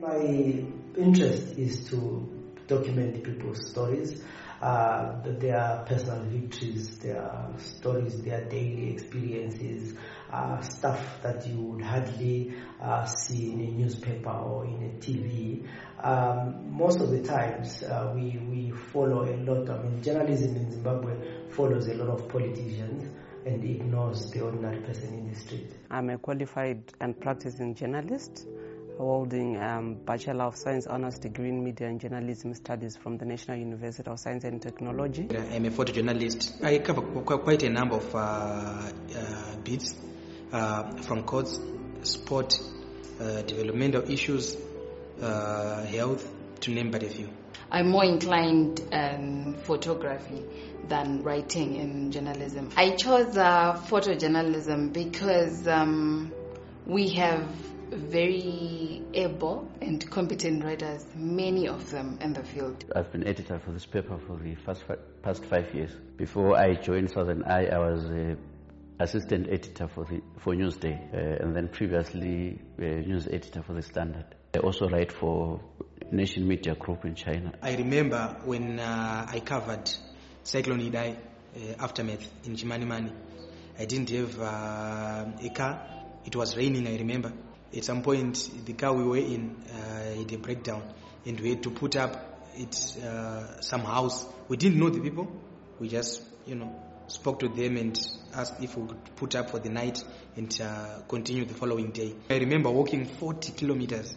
my interest is to document people's stories, uh, their personal victories, their stories, their daily experiences, uh, stuff that you would hardly uh, see in a newspaper or in a TV. Um, most of the times, uh, we we follow a lot. I mean, journalism in Zimbabwe follows a lot of politicians and ignores the ordinary person in the street. I'm a qualified and practicing journalist holding um, Bachelor of Science Honours degree in Media and Journalism Studies from the National University of Science and Technology. I'm a photojournalist. I cover quite a number of uh, uh, bits uh, from courts, sport, uh, developmental issues, uh, health, to name but a few. I'm more inclined in photography than writing in journalism. I chose uh, photojournalism because um, we have very able and competent writers, many of them in the field. I've been editor for this paper for the first fi- past five years. Before I joined Southern Eye, I was a assistant editor for the for Newsday, uh, and then previously uh, news editor for the Standard. I also write for Nation Media Group in China. I remember when uh, I covered Cyclone Idai uh, aftermath in Chimanimani. I didn't have uh, a car. It was raining. I remember. At some point, the car we were in uh, had a breakdown, and we had to put up it some house. We didn't know the people. We just, you know, spoke to them and asked if we could put up for the night and uh, continue the following day. I remember walking 40 kilometers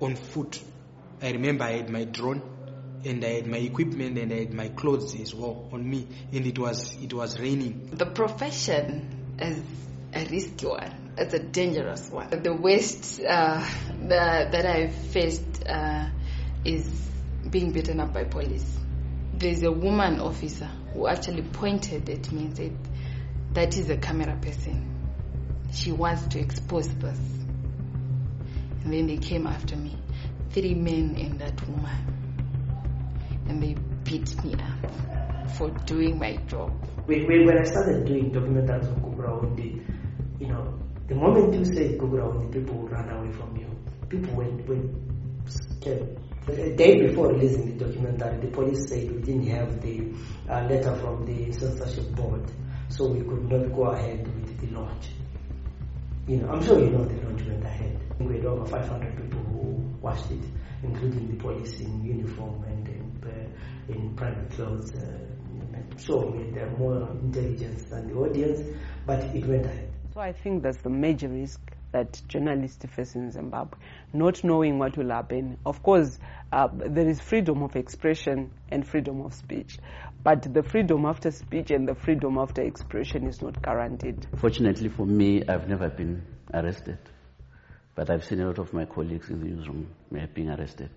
on foot. I remember I had my drone and I had my equipment and I had my clothes as well on me and it was it was raining. The profession is a risky one. It's a dangerous one. The worst uh, the, that I've faced uh, is being beaten up by police. There's a woman officer who actually pointed at me and said, That is a camera person. She wants to expose this. And then they came after me. Three men and that woman. And they beat me up for doing my job. When, when I started doing documentaries on Gukurahundi, you know, the moment you say Gukurahundi, people will run away from you. People went, went scared. The day before releasing the documentary, the police said we didn't have the uh, letter from the censorship board, so we could not go ahead with the launch. You know, I'm sure you know the launch went ahead. We had over 500 people who watched it, including the police in uniform and in, uh, in private clothes. Uh, sure we had more intelligence than the audience, but it went ahead. So I think that's the major risk that journalists face in Zimbabwe, not knowing what will happen. Of course, uh, there is freedom of expression and freedom of speech, but the freedom after speech and the freedom after expression is not guaranteed. Fortunately for me, I've never been arrested, but I've seen a lot of my colleagues in the newsroom being arrested.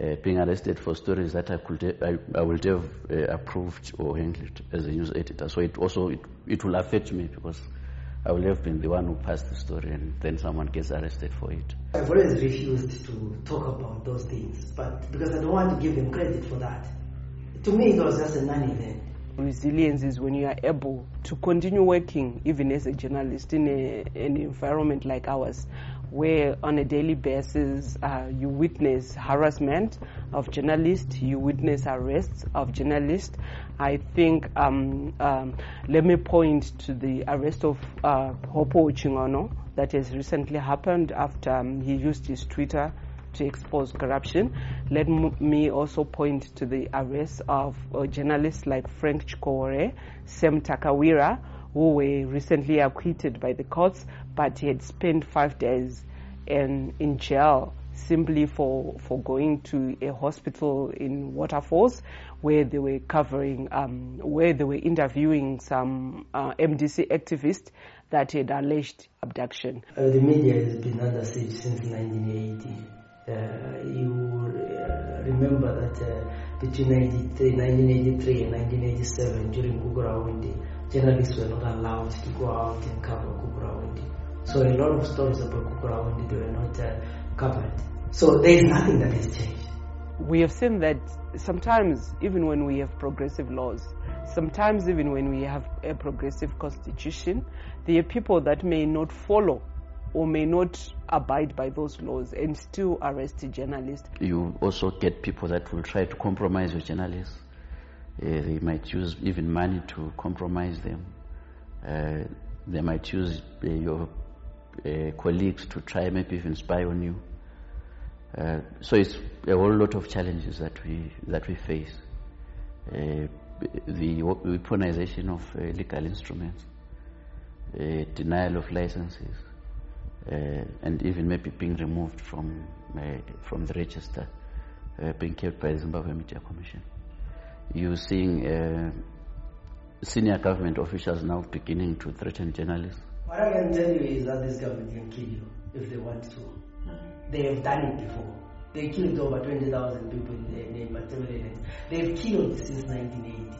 Uh, being arrested for stories that I could I, I would have uh, approved or handled as a news editor. So it also it, it will affect me because I will have been the one who passed the story and then someone gets arrested for it. I've always refused to talk about those things, but because I don't want to give them credit for that. To me, it was just a non-event. Resilience is when you are able to continue working, even as a journalist, in a, an environment like ours, where on a daily basis uh, you witness harassment of journalists, you witness arrests of journalists. I think, um, um, let me point to the arrest of uh, Hopewell Chin'ono that has recently happened after um, he used his Twitter to expose corruption. Let me also point to the arrest of uh, journalists like Frank Chikowore, Sam Takawira, who were recently acquitted by the courts, but he had spent five days in, in jail simply for, for going to a hospital in Waterfalls where they were covering, um, where they were interviewing some uh, MDC activists that had alleged abduction. Uh, the media has been under siege since 1980. Uh, you uh, remember that uh, between 1983 and 1987, during Gukurahundi, journalists were not allowed to go out and cover Gukurahundi. So a lot of stories about Gukurahundi they were not uh, covered. So there is nothing that has changed. We have seen that sometimes, even when we have progressive laws, sometimes even when we have a progressive constitution, there are people that may not follow or may not abide by those laws and still arrest a journalist. You also get people that will try to compromise your journalists. Uh, they might use even money to compromise them. Uh, they might use uh, your uh, colleagues to try maybe even spy on you. Uh, so it's a whole lot of challenges that we that we face. Uh, the weaponization of uh, legal instruments, uh, denial of licenses, uh, and even maybe being removed from from the register, being kept by the Zimbabwe Media Commission. You're seeing uh, senior government officials now beginning to threaten journalists. What I can tell you is that this government can kill you if they want to. They have done it before. They killed over 20,000 people in in the They've killed since 1980.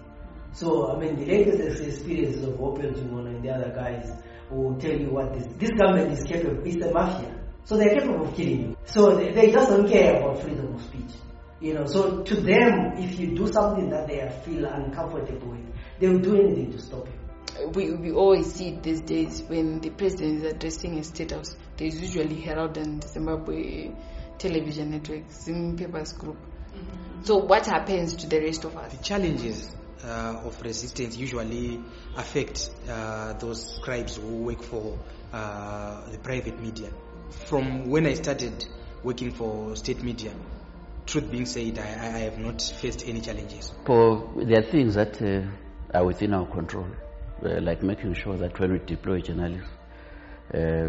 So, I mean, the latest experiences of Opel Tumona and the other guys will tell you what this, this government is capable, it's a mafia. So they're capable of killing you. So they, they just don't care about freedom of speech. You know, so to them, if you do something that they feel uncomfortable with, they will do anything to stop you we, we always see it these days when the president is addressing a state house, there's usually Herald and Zimbabwe television network, Zim Papers Group. Mm-hmm. So, what happens to the rest of us? The challenges uh, of resistance usually affect uh, those scribes who work for uh, the private media. From when I started working for state media, truth being said, I, I have not faced any challenges. There are things that uh, are within our control uh, like making sure that when we deploy journalists, uh,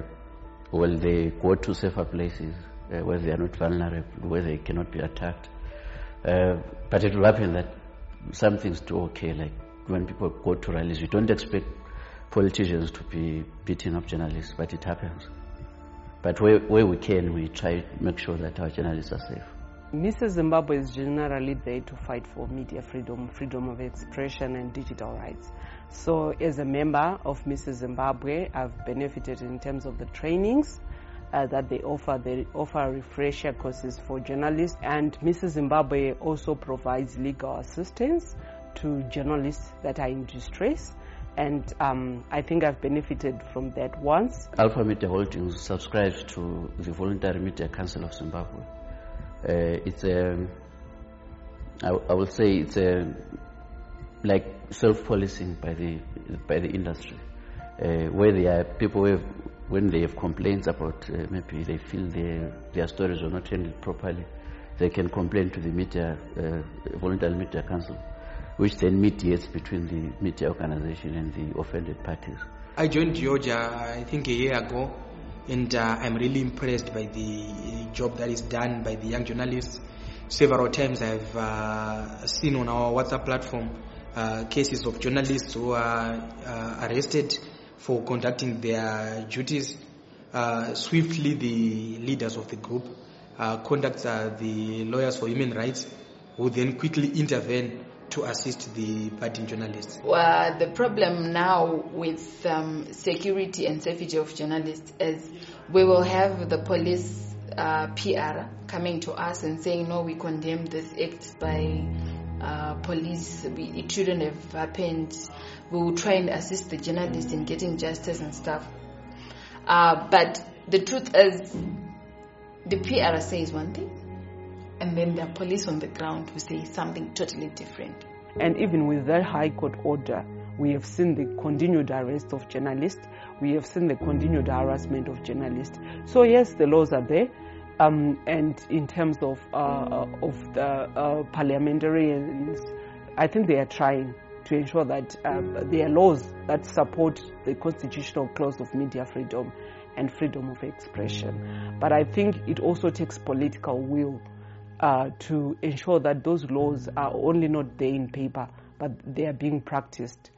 well, they go to safer places uh, where they are not vulnerable, where they cannot be attacked. Uh, but it will happen that some things do okay, like when people go to rallies, we don't expect politicians to be beating up journalists, but it happens. But where, where we can, we try to make sure that our journalists are safe. MISA Zimbabwe is generally there to fight for media freedom, freedom of expression, and digital rights. So, as a member of MISA Zimbabwe, I've benefited in terms of the trainings uh, that they offer. They offer refresher courses for journalists, and MISA Zimbabwe also provides legal assistance to journalists that are in distress. And um, I think I've benefited from that once. Alpha Media Holdings subscribes to the Voluntary Media Council of Zimbabwe. Uh, it's a, I, I will say it's a like self-policing by the by the industry, uh, where there are people have, when they have complaints about uh, maybe they feel their their stories are not handled properly, they can complain to the media voluntary media council, which then mediates between the media organization and the offended parties. I joined Georgia, I think a year ago, and uh, I'm really impressed by the job that is done by the young journalists. Several times I've uh, seen on our WhatsApp platform uh, cases of journalists who are uh, arrested for conducting their duties. Uh, swiftly, the leaders of the group uh, contact uh, the lawyers for human rights, who then quickly intervene to assist the parting journalists? Well, the problem now with um, security and safety of journalists is we will have the police uh, PR coming to us and saying, no, we condemn this act by uh, police. We, it shouldn't have happened. We will try and assist the journalists in getting justice and stuff. Uh, but the truth is, the PR says one thing, and then are police on the ground who say something totally different. And even with that High Court order, we have seen the continued arrest of journalists. We have seen the continued harassment of journalists. So yes, the laws are there. Um, and in terms of uh, uh, of the uh, parliamentarians, I think they are trying to ensure that um, there are laws that support the constitutional clause of media freedom and freedom of expression. But I think it also takes political will uh, to ensure that those laws are only not there in paper, but they are being practiced